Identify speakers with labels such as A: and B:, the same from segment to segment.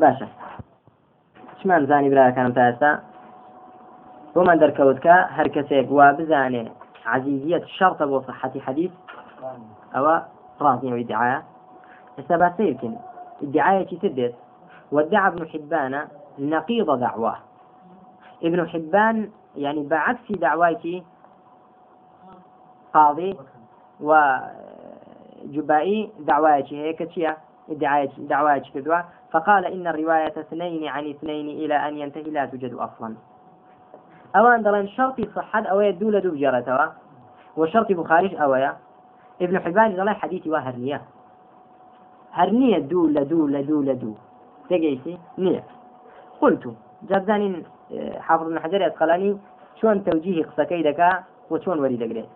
A: باشە چمان زانی براکانم تا ئێستا بۆمان دەرکەوت کە هەر کەسێک وا بزانێ عزیزیت شەرتە بۆ صحەتی حەدیث؟ ئەوە ڕاستنیەوەی دعاە ئێستا با سیرکن ادعاية تدت وادعى ابن حبان نقيض دعواه. ابن حبان يعني بعكس دعوايتي قاضي وجبائي دعوايتي هيك تشيا دعوايتي كدوا فقال إن الرواية اثنين عن اثنين إلى أن ينتهي لا توجد أصلا أوان دلن شرطي صحة أو يدول دو بجارتها وشرطي بخارج أويا ابن حبان دلن حديثي وهرنية هرنية دو لدو لدو لدو تقيسي؟ نية. قلت جابزانين اه، حافظ ابن حجر يتقلاني شون توجيه قصكي دكا وشون وريد قريت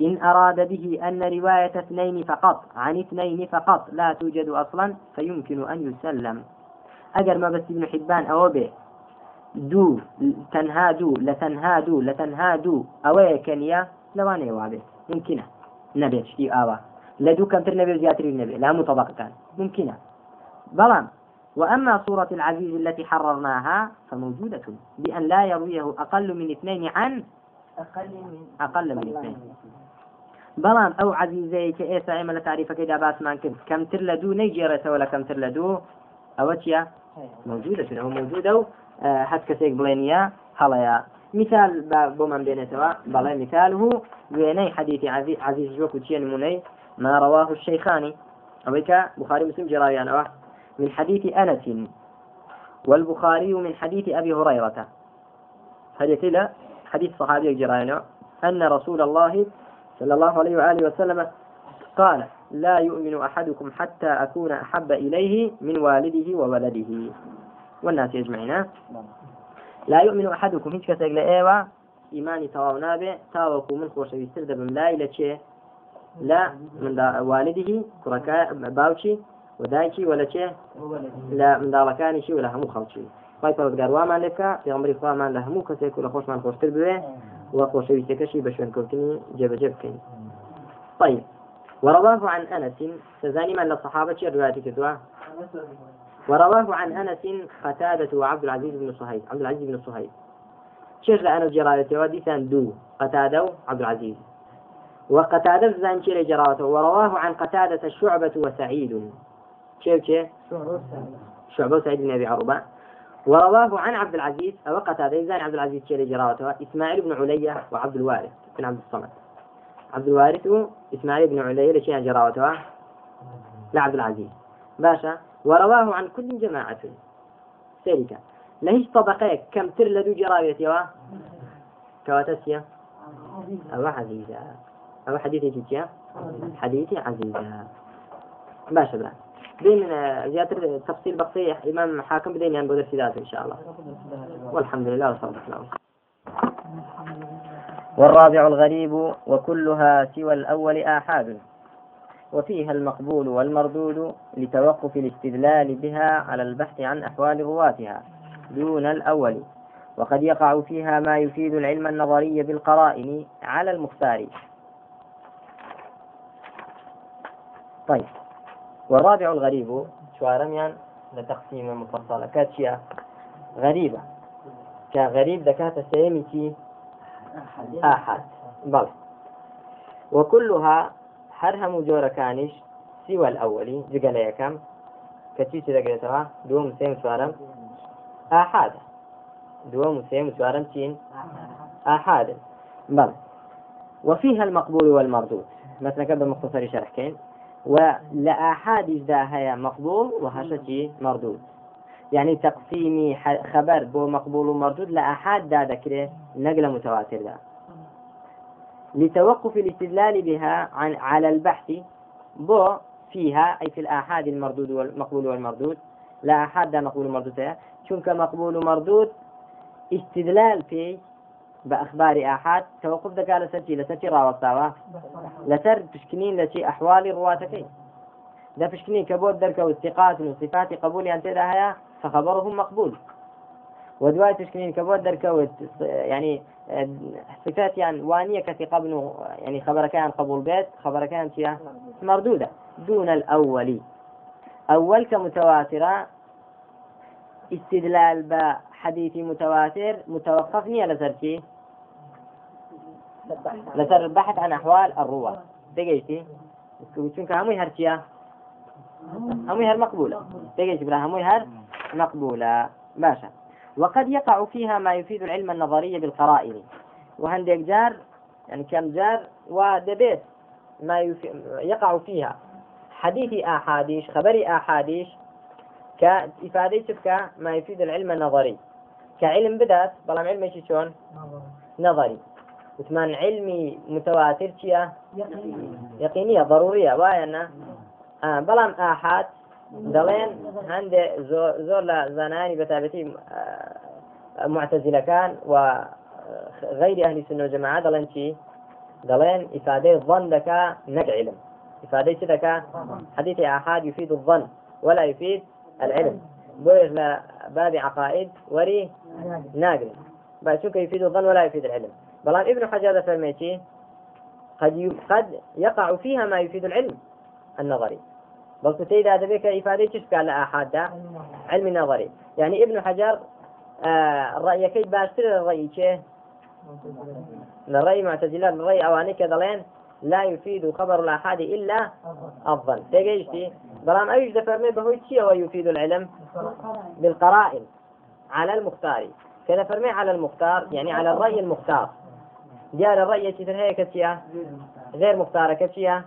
A: إن أراد به أن رواية اثنين فقط عن اثنين فقط لا توجد أصلا فيمكن أن يسلم. أجر ما بس ابن حبان أو به دو تنها دو لتنها دو لتنها دو. أوي كنيا لواني وابه ممكنة نبي شتي آوا. لدو كم تر نبي زياتر النبي لا مطبق كان. ممكنة بلان وأما صورة العزيز التي حررناها فموجودة بأن لا يرويه أقل من اثنين عن أقل من أقل من اثنين. بەڵام ئەو عزیزەیە کە ئێستا ئێمە لە تاریفەکەیدا باسمان کرد. کەمتر لە دوو نەیگێڕێتەوە لە کەمتر لە دوو. ئەوە چیە موجودة ئەو موجودە و حد کەسێک بڵێنە هەڵەیە. مثال بۆمان بێنێتەوە. بەڵێ مثاله وێنەی حديث عزيز عزيز وەکو چیە نمونەی؟ ما رواه الشيخاني أويك بخاري مسلم جرايان من حديث أنس. والبخاري من حديث أبي هريرة حديث لا حديث صحابي جرايان أن رسول الله صلى الله عليه وآله وسلم قال لا يؤمن أحدكم حتى أكون أحب إليه من والده وولده. والناس يجمعين. لا يؤمن أحدكم هيك كسر لأيوة إيماني تواو نابع تاوكو من خوش يسترد لا إلى شيء. لا من والده كركا باوشي ودايشي ولا شيء. لا من داركاني شي ولا همو خلشي خی پەرۆزگار وامان لێکە پێغمبری خوامان لە هەموو کەسێک و لە خۆشمان خۆشتر بوێ و خۆشەویستەکەشی بە شوێنکەوتنی جێبەجێ بکەین طيب. ورواه عن أنس تزاني من الصحابة رواية كدوا ورواه عن أنس قتادة وعبد العزيز بن صهيب. عبد العزيز بن صهيب. شيخ لأنس جرالته وديسان دو قتادة وعبد العزيز. وقتادة زان شير جراته ورواه عن قتادة الشعبة وسعيد. كيف كيف شعبة وسعيد بن أبي عروبة. ورواه عن عبد العزيز أو قتادة زان عبد العزيز شيري جراوته إسماعيل بن علية وعبد الوارث بن عبد الصمد. عبد الوارث إسماعيل بن علية لشيء جراوته؟ لا عبد العزيز. باشا ورواه عن كل جماعة. سيرك لهيش طبقة كم تر لدو جراوية يوا كواتسيا. أو عزيزة. أو حديثي جيتيا؟ حديثي عزيزة. باشا بلا. بين زيادة تفصيل بقية إمام حاكم بدين يعني بدر ذاته إن شاء الله. والحمد لله وصلى الله والرابع الغريب وكلها سوى الأول آحاد. وفيها المقبول والمردود لتوقف الاستدلال بها على البحث عن أحوال رواتها دون الأول. وقد يقع فيها ما يفيد العلم النظري بالقرائن على المختار. طيب. والرابع الغريب شوارميان لتقسيم مفصلة كاتشيا غريبة. كغريب دكات سيمتي آحاد. بل. وكلها حرهم جورا كانش سوى الأولي جقل يكم كتيش دقيتها دوم سيم سوارم آحاد. دوم سيم سوارم تين آحاد. بل. وفيها المقبول والمردود. مثلا كذا مختصر شرح كين. ولأحاد ذا هي مقبول وهشتي مردود. يعني تقسيمي خبر بو مقبول ومردود لأحاد ذا ذكره نقل متواتر ذا. لتوقف الاستدلال بها عن على البحث بو فيها أي في الآحاد المردود والمقبول والمردود. لا أحد ذا مقبول ومردود شنك مقبول ومردود استدلال بأخبار آحاد توقف دكا لسرتي لسرتي راوستاوا لسر بشكنين لشي أحوال رواتكي. ده بشكنين كبود درك والثقات وصفات قبول أنت هيا فخبرهم مقبول. ودواي تشكنين كبود درك يعني صفات يعني وانية كثقة يعني خبر كان قبول بيت خبر كان مردودة. دون الأول. أول كمتواترة استدلال بحديث متواتر متوقف نية لسركي لسر البحث عن أحوال الرواة. دقيتي چونك هموي هرشيا هموي هر مقبولة. دقيتي بلا هموي هر مقبولة. باشا. وقد يقع فيها ما يفيد العلم النظري بالقرائن. وهندك جار يعني كم جار ودبيت ما يفي... يقع فيها. حديث أحاديش خبر أحاديش كإفادة تبكى ما يفيد العلم النظري. كعلم بدأت بلام علم شلون نظري. وثمان علمي متواتر كيا؟ يقينية. ضرورية. واينا آه بلام آحاد دلين عند زور لا زناني بتابتي آه معتزلة كان وغير أهل السنة والجماعة. دلين شي دلين إفادة الظن لك نك علم. إفادة لك حديث آحاد يفيد الظن ولا يفيد العلم. بوير باب عقائد وري ناقل. باشوك يفيد الظن ولا يفيد العلم. بلان ابن حجر فرميتي قد قد يقع فيها ما يفيد العلم النظري. بل تسيد هذا بك إفادة قال لأحد علم نظري يعني ابن حجر آه الرأي كي باشتر الرأي كيه الرأي معتزلة الرأي أواني كذلين لا يفيد خبر الآحاد إلا الظن تيجي بلام أيش دفرمي بهو شيء ويفيد العلم؟ بالقرائن على المختار. كذا فرمي على المختار يعني على الرأي المختار. جاء الرأي كتر هيك كتيا غير مختارة كتيا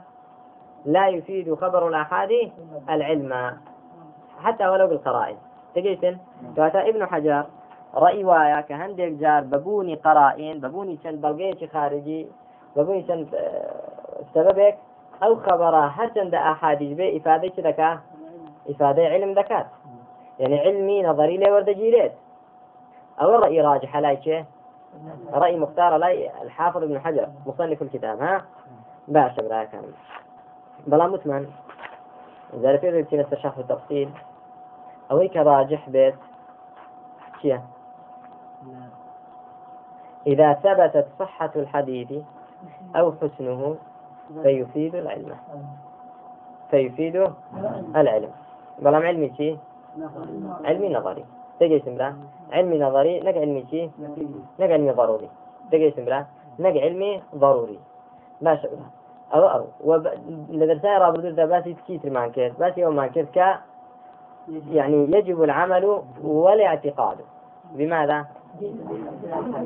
A: لا يفيد خبر الآحاد العلم حتى ولو بالقرائن. تجيتن كاتا ابن حجر رأي وايا كهندك جار ببوني قرائن ببوني شن بلغيش خارجي ببوني شن سببك أو خبره هرچند أحاديث به إفادة لك إفادة علم ذكات يعني علمي نظري لي ورد أو الرأي راجح لا رأي مختار لا الحافظ ابن حجر مصنف الكتاب ها؟ باشا برايك كان بلا متمن. إذا في رأيتي نستشرح التفصيل أو هيك راجح بيت شيا إذا ثبتت صحة الحديث أو حسنه فيفيد العلم. فيفيد العلم. بلام علمي شي علمي نظري. تجي سمرا علمي نظري نك علمي شي؟ نك علمي ضروري. تجي سمرا نك علمي ضروري. ما شاء الله. أو أو وب... لدرسان رابط ده باسي تكيتر مع كيس باسي يوم مع كيس ك يعني يجب العمل والاعتقاد. بماذا؟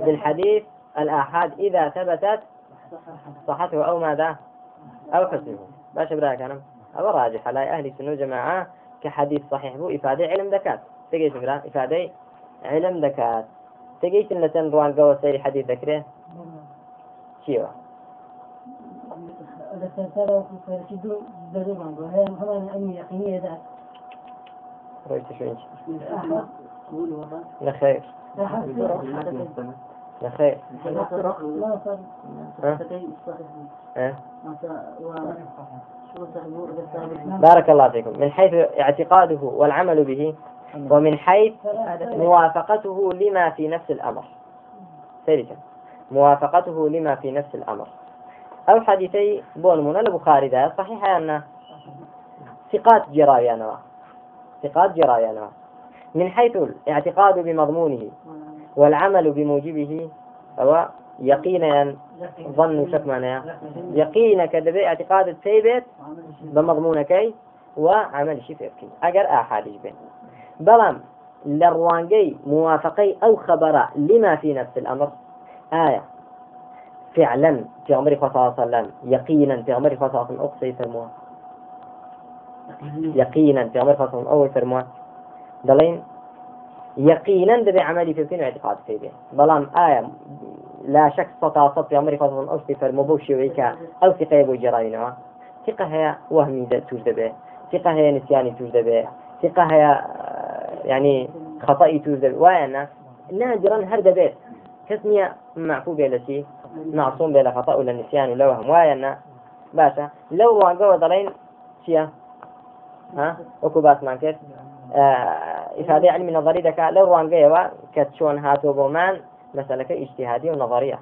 A: بالحديث الآحاد إذا ثبتت صحته أو ماذا؟ أو حسنه. باش براك أنا أو راجح على أهل السنة جماعة كحديث صحيح بو إفادة علم ذكات تجي إفادة علم ذكات تجي سنة روان قوة سيري حديث ذكره شيوا رأيت شو لا خير لا خير بارك الله فيكم. من حيث اعتقاده والعمل به ومن حيث موافقته لما في نفس الأمر. سيرجا موافقته لما في نفس الأمر. أو حديثي بون من البخاري ذا. صحيح أن ثقات جرايانا ثقات جرايانا من حيث الاعتقاد بمضمونه والعمل بموجبه هو يقينا ظن شك يقينا كذا اعتقاد الثيبت بمضمونك وعمل شي فيكي اگر احاديث بلام لروانجي موافقي أو خبر لما في نفس الأمر. آية. فعلا في عمر صلى الله عليه وسلم يقينا في عمر صلى الله عليه وسلم أقصي فرموها يقينا في عمر صلى الله عليه وسلم دلين يقينا دبي عملي في الدين اعتقاد في به بلام آية لا شك سطا سط في عمري فضل أو صفر مبوشي ويكا أو ثقة يبو جراينا ثقة هي وهمي توجد به ثقة هي نسياني توجد به ثقة هي يعني خطأي توجد به وأنا نادرا هرد بيت. كسمية معفو بلا معصوم بلا خطأ ولا نسيان ولا وهم. وأنا باشا لو واقعوا ضلين شيا. ها؟ وكو باس مانكت إفادة علمي نظري دكا. لو روانقيوا كتشون هاتو بومان مسألة اجتهادية ونظرية.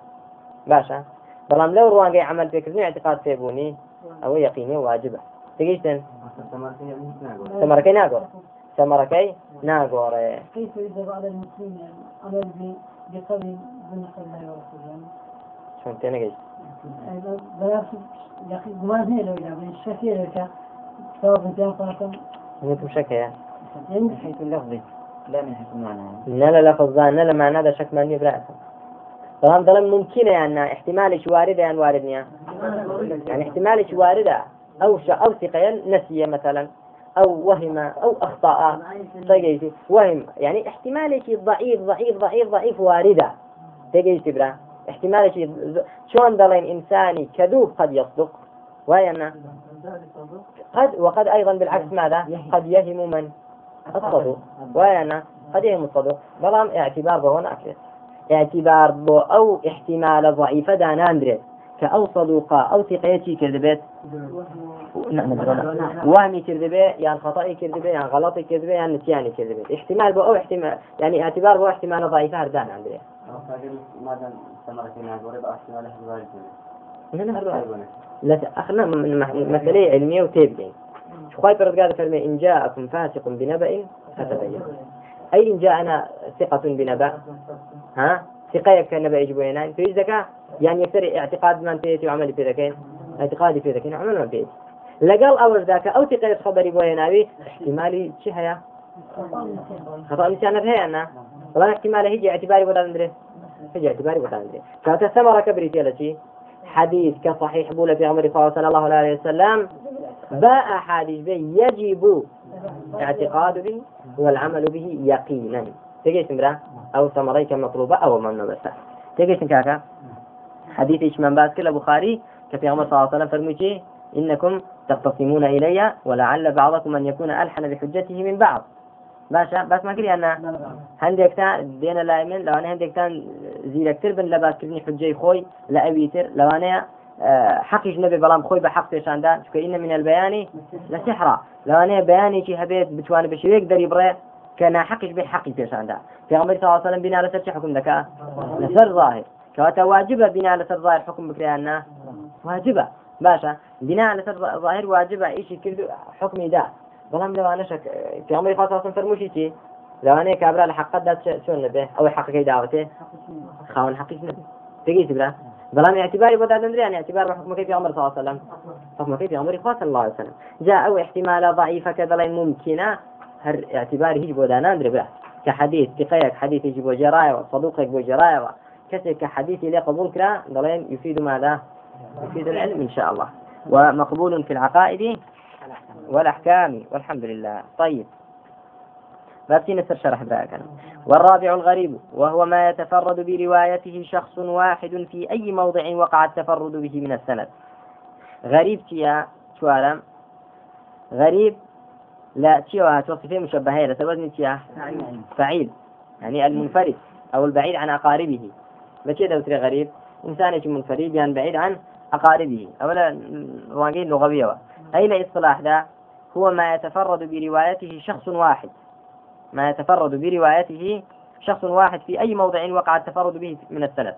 A: باشا. بلام لو روانقي عمل فكرني اعتقاد فيبوني أو يقيني واجبة. تجيشتن تمركي ناقر ثمركي ناقوري
B: كيف يجب على المسلمين يعني لك ثواب انتهى فاتم
A: أنتم شكيا
B: يعني
C: حيث اللفظ. لا من حيث المعنى.
A: نلا لفظان نلا معنى هذا شك ماني برأسه طبعا ظلم ممكنة يعني احتمال واردة يعني واردنيا يعني احتمال واردة أو أو ثقة نسية مثلا. أو وهم أو أخطاء تجيتي وهم. يعني احتمال شيء ضعيف ضعيف ضعيف ضعيف واردة. تجيتي برا احتمال شيء شلون ضلين إنساني كذوب قد يصدق. وين قد وقد أيضا بالعكس ماذا؟ قد يهم من؟ الصدوق. وين قد يهم الصدوق. بلام اعتبار به ناكل اعتبار بو أو احتمال ضعيفة دانان دريت كأو صدوقة أو ثقيتي كذبت؟ وهمي كذبة يعني خطأي كذبة يعني غلطي كذبة يعني نسياني كذبة. احتمال بو أو احتمال يعني اعتبار بو احتمال ضعيفة هردان عندي. لا أخنا من مسألة علمية وتبين شخواي برد قاعدة فرمي إن جاءكم فاسق بنبأ فتبين. أي إن جاءنا ثقة بنبأ؟ ها؟ ثقة يكفي نبأ يجب وينان في ذكاء يعني وعمل في ذكين اعتقادي في ذكين عمل من تيتي لقال أول ذاك أو ثقة خبري بويناوي احتمالي شي هيا؟ خطأ نسيان هي أنا. والله احتمال هيجي اعتباري ولا ندري. هيجي اعتباري ولا ندري. كانت ثمرة كبريتي التي حديث كصحيح بولة في عمر صلى الله عليه وسلم. باء حديث به يجب اعتقاد به والعمل به يقينا. تجيش مرا أو ثمريك مطلوبة أو من بس تجيش كاكا حديث من باس كلا بخاري كفي عمر صلى الله عليه وسلم فرموشي إنكم تختصمون إلي ولعل بعضكم أن يكون ألحن بحجته من بعض. باشا بس ما كري أنا هندێک تا دێنە لای من لەوانەیە هەندێکتان زیرەکتر بن لە باسکردنی حجەی خۆی لە ئەویتر لەوانەیە حقیش نبێ بەڵام خۆی بە حق پێشاندا چکە ئینە من البەیانی لە سحرا لەوانەیە بەیانێکی هەبێت بتوانێت بە شوەیەک دەری بڕێ کە ناحقش بێ حقی پێشاندا پێغمبەری صلی الله عليه وسلم بنا لەسەر چه حکم دەکا لەسەر ظاهر. کەواتە واجبە بنا لەسەر ظاهر حکم بکریاننا واجبە باشە بنا لەسەر ظاهر واجبە ئیشی کرد حکمی دا. بەڵام لەوانەشە پێغمبەری خاص فەرموشی چی لەوانەیە کابرا لە حقدا چۆن نبێ ئەوەی حقەکەی داوتێ خاون حقیش نبێ تگەیت برا. بەڵام اعتباري بدا دندريان اعتبار حكمك في عمر صلى الله عليه وسلم. حكمك في عمر صلى الله عليه وسلم. جاء أو احتمال ضعيفة كذا ممكنة هر اعتباري هيجي بودا نادر بلا كحديث ثقيك حديث يجي بو جراية. وصدوقك كسر كحديث اللي قبول كلا ضلين يفيد ماذا؟ يفيد العلم إن شاء الله. ومقبول في العقائد والأحكام والحمد لله. طيب. بابتي نسر شرح ذلك. والرابع الغريب وهو ما يتفرد بروايته شخص واحد في أي موضع وقع التفرد به من السند. غريب تيا شوارم غريب لا تيوها توصفين مشبهة لتوزن تيا فعيل. يعني المنفرد أو البعيد عن أقاربه. دوتري غريب إنسان منفرد يعني بعيد عن أقاربه أولا واقعي لغوية أين إصطلاح ذا هو ما يتفرد بروايته شخص واحد. ما يتفرد بروايته شخص واحد في أي موضع وقع التفرد به من السند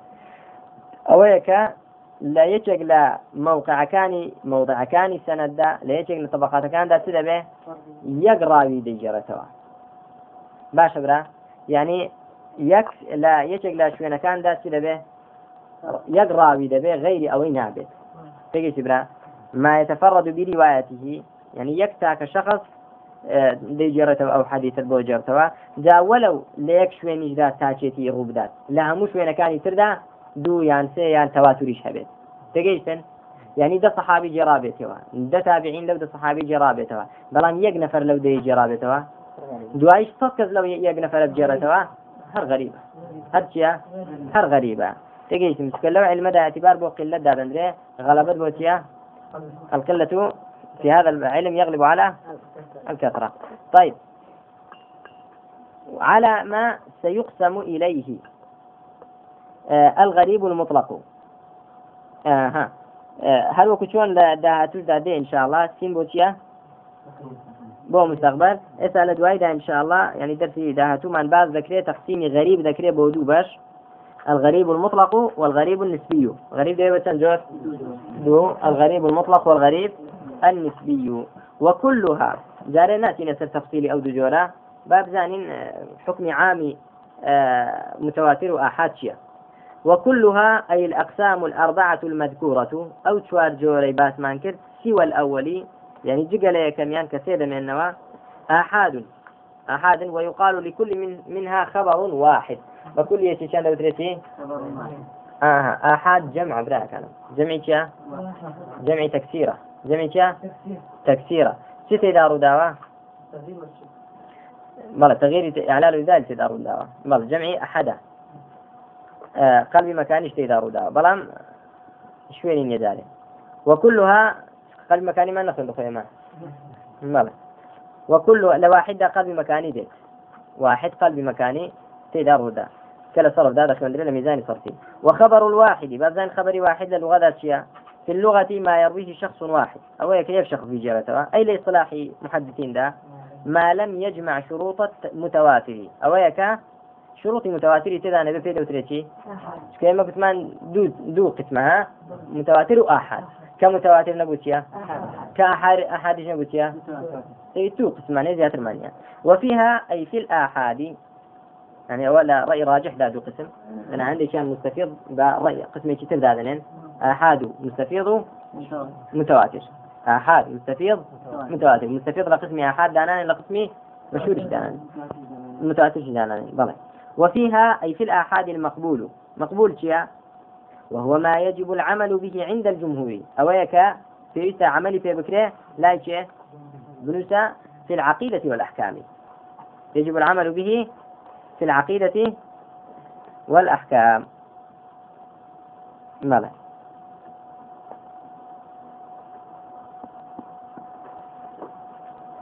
A: أويك لا يجيك لا موقع كان موضع كان سند دا لا يجيك لطبقات كان دا سيدا به يقرا ديجرة توا باش برا. يعني يك لا يجيك لا شوينة كان دا سيدا به يقرا به غير أو نابت تجي برا. ما يتفرد بروايته يعني يكتا كشخص دەیجێڕێتەوە ئەو حەدیتر بۆ جێرتەوە جا وەلو لە یەک شوێنیشدا تاچێتی ڕوو بدات. لە هەموو شوێنەکانی تردا دوو یان سێ یان تەواتوریش هەبێت. تگەیتن یعنی دە سەحابی جێرابێتەوە دە تابعین لەو دە سەحابی جێرابێتەوە بەڵام یەک نەفەر لەو دەی جێرابێتەوە دوایش سەد کەس لەو یەک نەفەر بجێڕێتەوە هەر غەریبە هەر چیە هەر غەریبە تگەیتم چکە لەو علمەدا اعتبار بۆ قلت دادەندرێ غەلەبەت بۆ چیە؟ القلة في هذا العلم يغلب على الكثرة طيب. على ما سيقسم إليه. آه الغريب المطلق. آه ها. آه هل وكشون داهاتو دادي إن شاء الله؟ سين بوتيا بو مستقبل دوايدا إن شاء الله يعني درسي داهاتو من بعض ذكري تقسيمي غريب ذكري بودو باش الغريب المطلق والغريب النسبي. غريب ده بتنجر دو الغريب المطلق والغريب النسبي. وكلها جاري ناتي نسر تفصيل أو دجورة باب زانين آه، حكم عام آه، متواتر وآحاد وكلها أي الأقسام الأربعة المذكورة. أو شوار جوري باس مانكر سوى الأولي يعني جقل كميان كثير من النواة آحاد. آحاد ويقال لكل من منها خبر واحد. وكل يتشان لو تريتي؟ آه آحاد جمع برا كان. جمع كيا؟ جمع تكسيرة. جمع كيا؟ تكسيرة. ستة دارو داوا بلى تغيير إعلال ذلك دارو داوا بلى جمع أحدا. آه قلبي مكاني اشتي دارو داوا بلام شوين يداري. وكلها قلب مكاني ما نخل دخول ما بلى وكل لواحدة قلب مكاني ديت واحد قلب مكاني تدار دا كلا صرف دا دخل عندنا ميزان صرفي. وخبر الواحد باب زين خبر واحد للغة ذات شيء. في اللغة ما يرويه شخص واحد. أو كيف شخص في جرته أي لإصلاح محدثين دا ما لم يجمع شروط متواتر أو يك شروط متواتر تدا نبي في دوتريتي كما قسمان دو دو قسمها. متواتر وآحاد كمتواتر نبوتيا؟ كأحاد أحاديث نبوتيا؟ أي تو قسمان زيادة المانيا وفيها أي في الآحاد يعني ولا رأي راجح لا دو قسم أنا عندي كان مستفيض برأي قسم كتير ذا آحاد مستفيض متواتر. آحاد مستفيض متواتر. مستفيض لقسمي آحاد دانان لقسمي مشهور دانان متواتر. دانان بلى. وفيها أي في الآحاد المقبول. مقبول شيء وهو ما يجب العمل به عند الجمهور. أويك في عملي في بكرة؟ لا شيء بنوسا في العقيدة والأحكام. يجب العمل به في العقيدة والأحكام. ماذا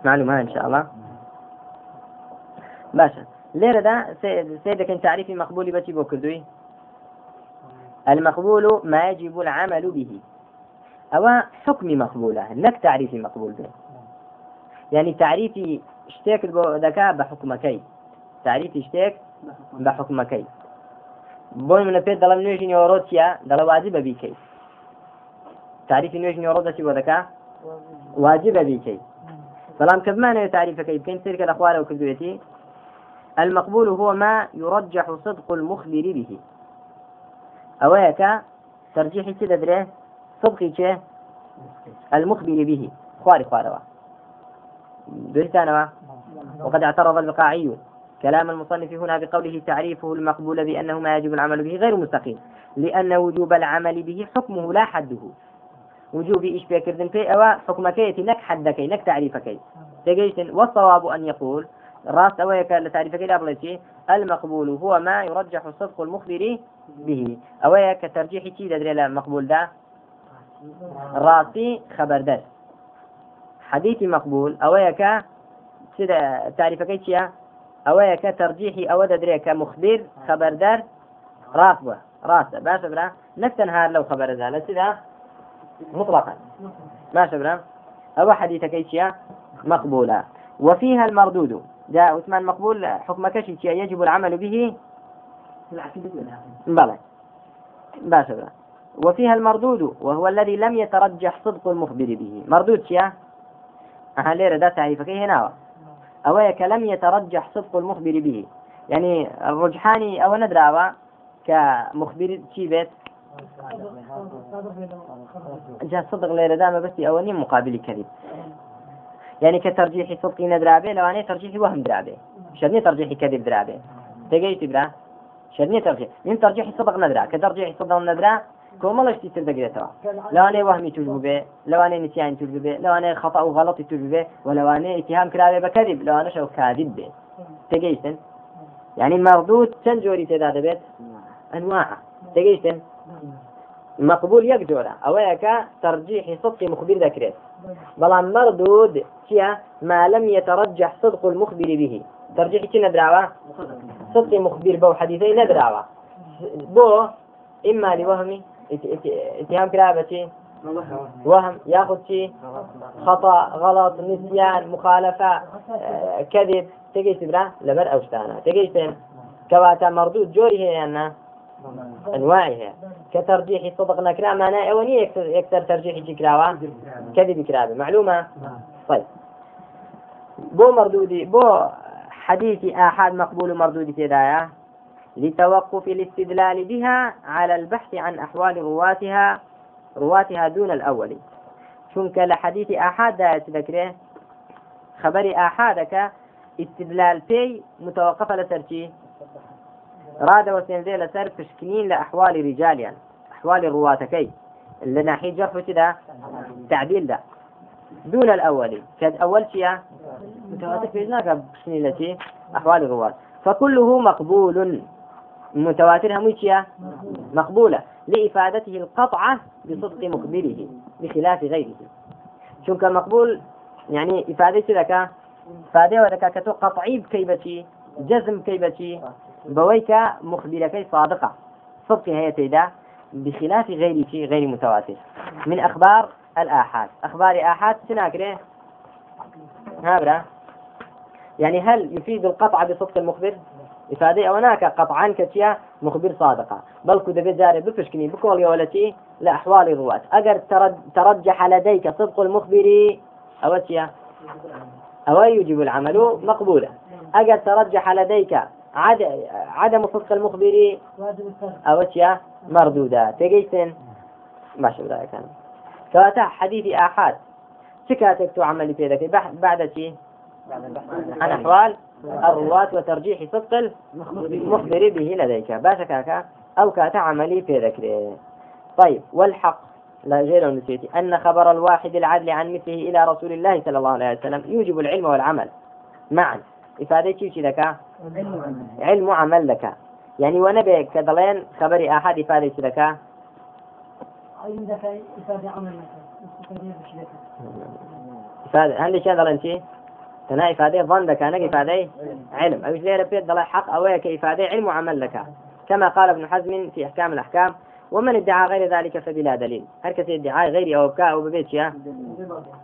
A: معلومة إن شاء الله. باشا. ليرة دا سيدك إن تعريفي مقبول بتي بوكردوي. المقبول ما يجب العمل به. أو حكم مقبولة نك تعريفي مقبول به. يعني تعريفي اشتيك ذكاء بحكمكي. تعريفي اشتيك بحكمكي. بون من بيت دلم نوجي نيوروتيا دل واجب بيكي. تعريفي نوجي نيوروتيا وذكاء واجب بيكي. بمانەوە تعریفەکەی بکەین سرکە لە خوارەوە کردوێتی المقبول هو ما يرجح صدق المخبر به. أويك ترجيح كده دري صدقي كه المخبر به. خواري خواروا دوستانوا وقد اعترض البقاعي. كلام المصنف هنا بقوله تعريفه المقبول بأنه ما يجب العمل به غير مستقيم لأن وجوب العمل به حكمه لا حده. وجوبي إيش بيكردن في أو حكمكيتي نك حدكي نك تعريفكي تجيشن والصواب أن يقول راس أويك لتعريفك لا المقبول هو ما يرجح صدق المخبر به. أويك ترجيح تي دري المقبول ده راسي خبر در حديثي مقبول. أويك سيدا تعريفك تيا أويك ترجيحي أو دريك مخبر خبر در راس راس باش برا نكتنهار لو خبر ذا سيدا مطلقا. ما شبنا أو حديث كيشيا مقبولة. وفيها المردود. جاء عثمان مقبول حكم كشيشيا يجب العمل به بلى. باشا وفيها المردود وهو الذي لم يترجح صدق المخبر به. مردود شيا؟ أهل ده تعريف كي هنا؟ أويك لم يترجح صدق المخبر به. يعني الرجحاني أو ندرى كمخبر شي بيت؟ صدق ليرة دام بس أولي مقابل كذب. يعني كترجيح صدقي ندرابي لو أنا ترجيح وهم درابي شرني ترجيح كذب درابي تجيت برا؟ شرني ترجيح. من ترجيح صدق ندرا كترجيح صدق ندرا كومالش تيتر دقيتها لو أنا وهمي تجربة به لو أنا نسيان تجربة به لو أنا خطأ وغلط تجربة به ولو أنا اتهام كرابي بكذب لو أنا شو كاذب به. تجيتن يعني مردود تنجوري تداد بيت؟ أنواع. تجيتن مقبول يك جورا أويك ترجيح صدق مخبر ذكرت. بلان مردود كيا ما لم يترجح صدق المخبر به. ترجيح كي ندراوا صدق مخبر بو حديثي ندراوا بو إما لوهمي اتهام كلابتي وهم ياخذ شيء خطأ غلط نسيان مخالفة كذب. تجي تبرا لبر أوشتانا. تجي كواتا مردود جوري هي أنا. أنواعها كترجيح صدق نكرا معناه أوني يكثر ترجيح كراوة. كذب كرابة. معلومة؟ طيب. بو مردودي بو حديث آحاد مقبول مردود تدايا لتوقف الاستدلال بها على البحث عن أحوال رواتها رواتها دون الأول. چونك لحديث آحاد دا تذكره خبر آحادك استدلال في متوقفة لسرتي راد وسنزي لسر فشكنين لأحوال رجاليا يعني. أحوال رواتكي. اللي ناحية جرف كده تعديل ده دون الأول. كاد أول شيء متواتر هناك التي أحوال الرواة. فكله مقبول. متواتر هم مقبولة. لإفادته القطعة بصدق مخبره بخلاف غيره. شو مقبول؟ يعني إفادة لك؟ إفادة ولك كتو قطعي بكيبتي جزم كيبتي بويك مخبرك صادقة. صدق هي تيدا بخلاف غير غير متواتر. من أخبار الآحاد. أخبار آحاد سناكره هابرا يعني هل يفيد القطع بصدق المخبر؟ إفادة. أو هناك قطعا كتيا مخبر صادقة. بل كده بجاري بفشكني بكل يولتي لأحوال الرواة. أجر ترجح لديك صدق المخبر؟ أو تيا أو يجب العمل مقبولا أجر ترجح لديك عدم صدق المخبر؟ أو تيا مردودة. تجيسن ما شو ذلك كواتا حديث آحاد. شكاتك تعمل في ذلك بعد شيء عن أحوال الرواة وترجيح صدق المخبر به لديك. باشا كاكا أو كاتا عملي في ذكره. طيب والحق. لا غير النسيتي أن خبر الواحد العدل عن مثله إلى رسول الله صلى الله عليه وسلم يوجب العلم والعمل. معا. إفادة شيء لك؟ علم وعمل لك. يعني ونبي كدلين خبر أحد إفادة لك؟ إفادة عمل لك. إفادة. هل أنت تنا إفادة ظن لك أنا إفادة علم. أو ليه ربيت دلائل حق أو كإفادة علم وعمل لك. كما قال ابن حزم في أحكام الأحكام ومن ادعى غير ذلك فبلا دليل. كثير ادعاء غير أو بكاء أو ببيت يا؟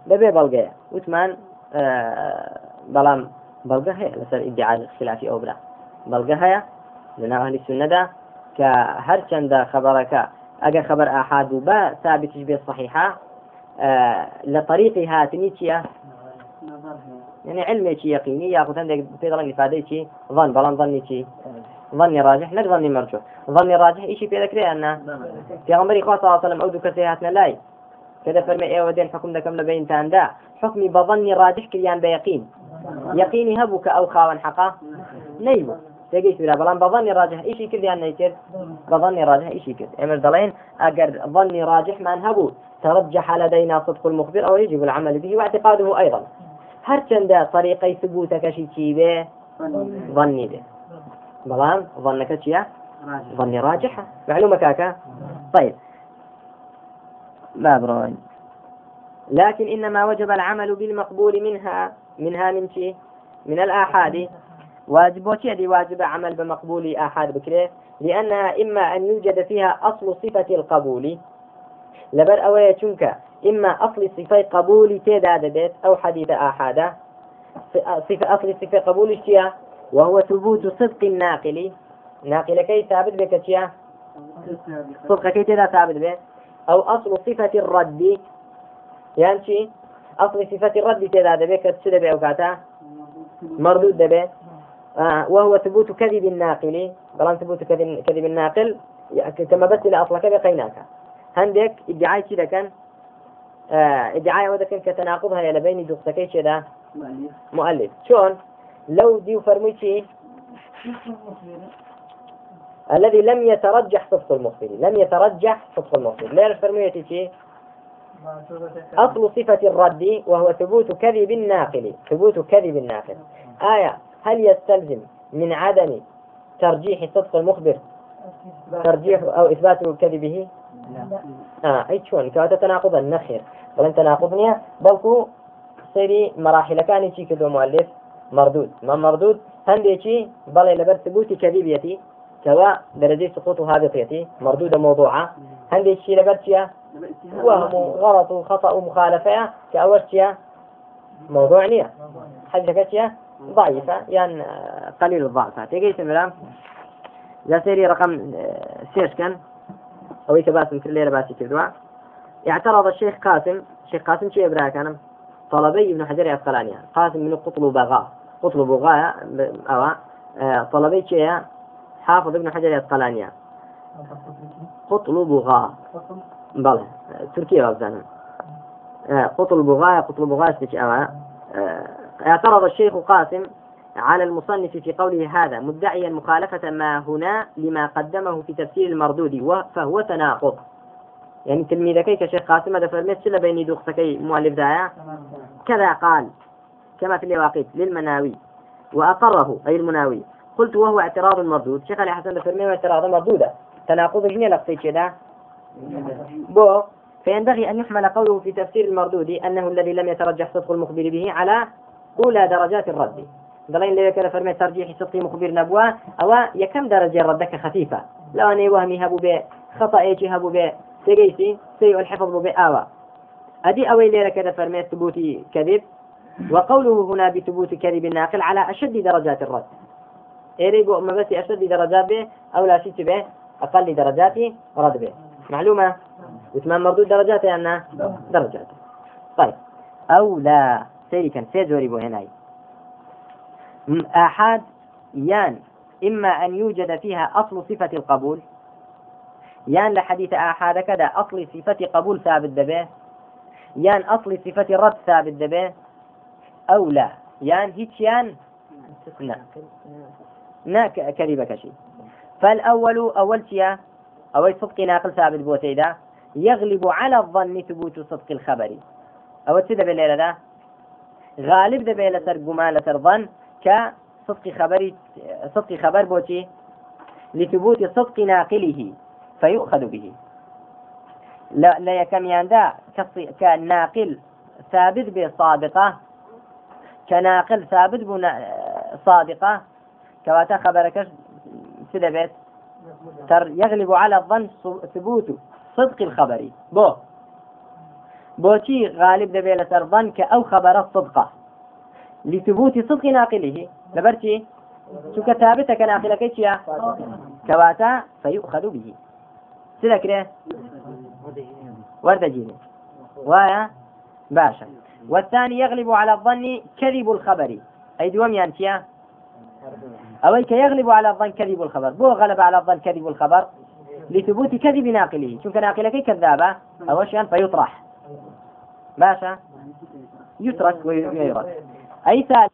A: ببي بلغة وثمان آه بلام بلغة هي. لسر ادعاء خلافي أو بلا. بلغة هي. لنا أهل السنة دا. كهر چند خبرك أجا خبر أحد با ثابت به الصحيحة آه لطريق هاتني يعني علمي يقيني ياخذ عندك في ضلن إفادة شي ظن بلان ظني شي. ظني راجح نك ظني مرجوح. ظني راجح في ذكره أن في غمري صلى الله عليه وسلم أو كسيهاتنا لاي كذا فرمي إيه ودين حكم كم لبين تاندا حكمي بظني راجح كريان بيقين يقيني هبوك أو خاون حقا نيبو تجيش بلا بلان بظني راجح إيشي كريان نيتر بظني راجح إيشي كر أمر دلين أجر ظني راجح من هبو ترجح لدينا صدق المخبر أو يجب العمل به واعتقاده أيضا هەرچەندە طریقەی ثبوتەکەشی چی بێ؟ ظنی بێ. بەڵام ظنەکە چییە؟ ظني راجحة معلومة كاكا طيب. لا بروين لكن إنما وجب العمل بالمقبول منها. منها من شيء من الآحاد. واجب وشيء واجب عمل بمقبول آحاد بكري لأنها إما أن يوجد فيها أصل صفة القبول. لبر أوية چونك إما أصل صفة قبول تيدا دبيت أو حديث آحادة صفة أصل صفة قبول اشتيا وهو ثبوت صدق الناقل. ناقل كي ثابت بك اشتيا صدق كي تيدا ثابت به أو أصل صفة الرد. يعني أصل صفة الرد تيدا دبيت كتسد بأوكاتا مردود دبيت آه وهو ثبوت كذب الناقل. بلان ثبوت كذب, كذب الناقل. كما بس لأصلك بقيناك. هندك ادعاء كذا كان آه، ادعاء ودكن كتناقضها يا لبين دقتكي كذا مؤلف. شلون لو دي فرميتي الذي لم يترجح صدق المخبر لم يترجح صدق المخبر لا فرميتي شيء أصل صفة الرد وهو ثبوت كذب الناقل. ثبوت كذب الناقل. آية. هل يستلزم من عدم ترجيح صدق المخبر؟ ترجيح أو إثبات كذبه؟ آه أي تناقض النخير. بل تناقضني بلكو سيري مراحل كان يجي كدو مؤلف مردود. ما مردود؟ هندي بل لبر ثبوت كذبيتي كوا درجة سقوط هابطيتي مردودة موضوعة. هندي شي لبر وهم غلط وخطأ ومخالفة كأول شيء موضوع نية. حاجة ضعيفة. يعني قليل الضعف. تيجي سمرام جا سيري رقم آه، سيش كان؟ أو كباسم كل ليلة باسي كردوا اعترض الشيخ قاسم. الشيخ قاسم شيء إبراهيم كان طلبي ابن حجر العسقلاني قاسم من قطل بغاء قطل بغاء أو آه، طلبي شيء حافظ ابن حجر العسقلاني قطل بغاء بلى تركيا وابزانا آه، قطل بغاء قطل بغاء استيش أو اعترض الشيخ قاسم. على المصنف في قوله هذا مدعيا مخالفة ما هنا لما قدمه في تفسير المردود فهو تناقض. يعني تلميذك كشيخ قاسم هذا فرميت شلا بين دوخسكي مؤلف داعي كذا قال كما في الواقيت للمناوي وأقره أي المناوي قلت وهو اعتراض مردود. شيخ علي حسن فرمي اعتراض مردودة. تناقض جنيه لقصي كذا بو فينبغي أن يحمل قوله في تفسير المردود أنه الذي لم يترجح صدق المخبر به على أولى درجات الرد. دلين لي كذا فرمي ترجيح صدق مخبر نبوة أو يكم درجة ردك خفيفة. لو أني وهمي هبو به خطأ إيش هبو به سيجيسي سيء الحفظ بآوى أدي أوي ليرة كذا فرمي ثبوت كذب وقوله هنا بثبوت كذب الناقل على أشد درجات الرد. إيري بو ما بس أشد درجات به أو لا شيء به أقل درجات رد به معلومة؟ وثمان مردود درجات يعني درجات. طيب. أو لا سيري كان سيزوري بو هناي. آحاد يان إما أن يوجد فيها أصل صفة القبول. يان لحديث آحاد كذا أصل صفة قبول ثابت دبه. يان أصل صفة رد ثابت دبه. أو لا. يان هيك يان؟ لا. نا كذبة كشي. فالأول أول شيء أو صدق ناقل ثابت بوتيدا يغلب على الظن ثبوت صدق الخبر. أو تدا بالليلة ده. غالب ده بيلة ترجمان لترظن كصدق خبر صدق خبر بوتي لثبوت صدق ناقله فيؤخذ به. لا لا يكم يندا كناقل ثابت بصادقة كناقل ثابت صادقة. كواتا خبرك سيدا تر يغلب على الظن ثبوت صدق الخبر. بو بوتي غالب دبي لسر ظن كأو خبر الصدقة. لثبوت صدق ناقله. لبرتي شو كتابتك ناقلك إيش كواتا فيؤخذ به. كده ورد جيني ويا؟ باشا. والثاني يغلب على الظن كذب الخبر. أي دوم ينتيا أو يغلب على الظن كذب الخبر. بو غلب على الظن كذب الخبر؟ لثبوت كذب ناقله. شوف ناقلك كذابة أو شيئا فيطرح. باشا. يترك ويرد. أي ثالث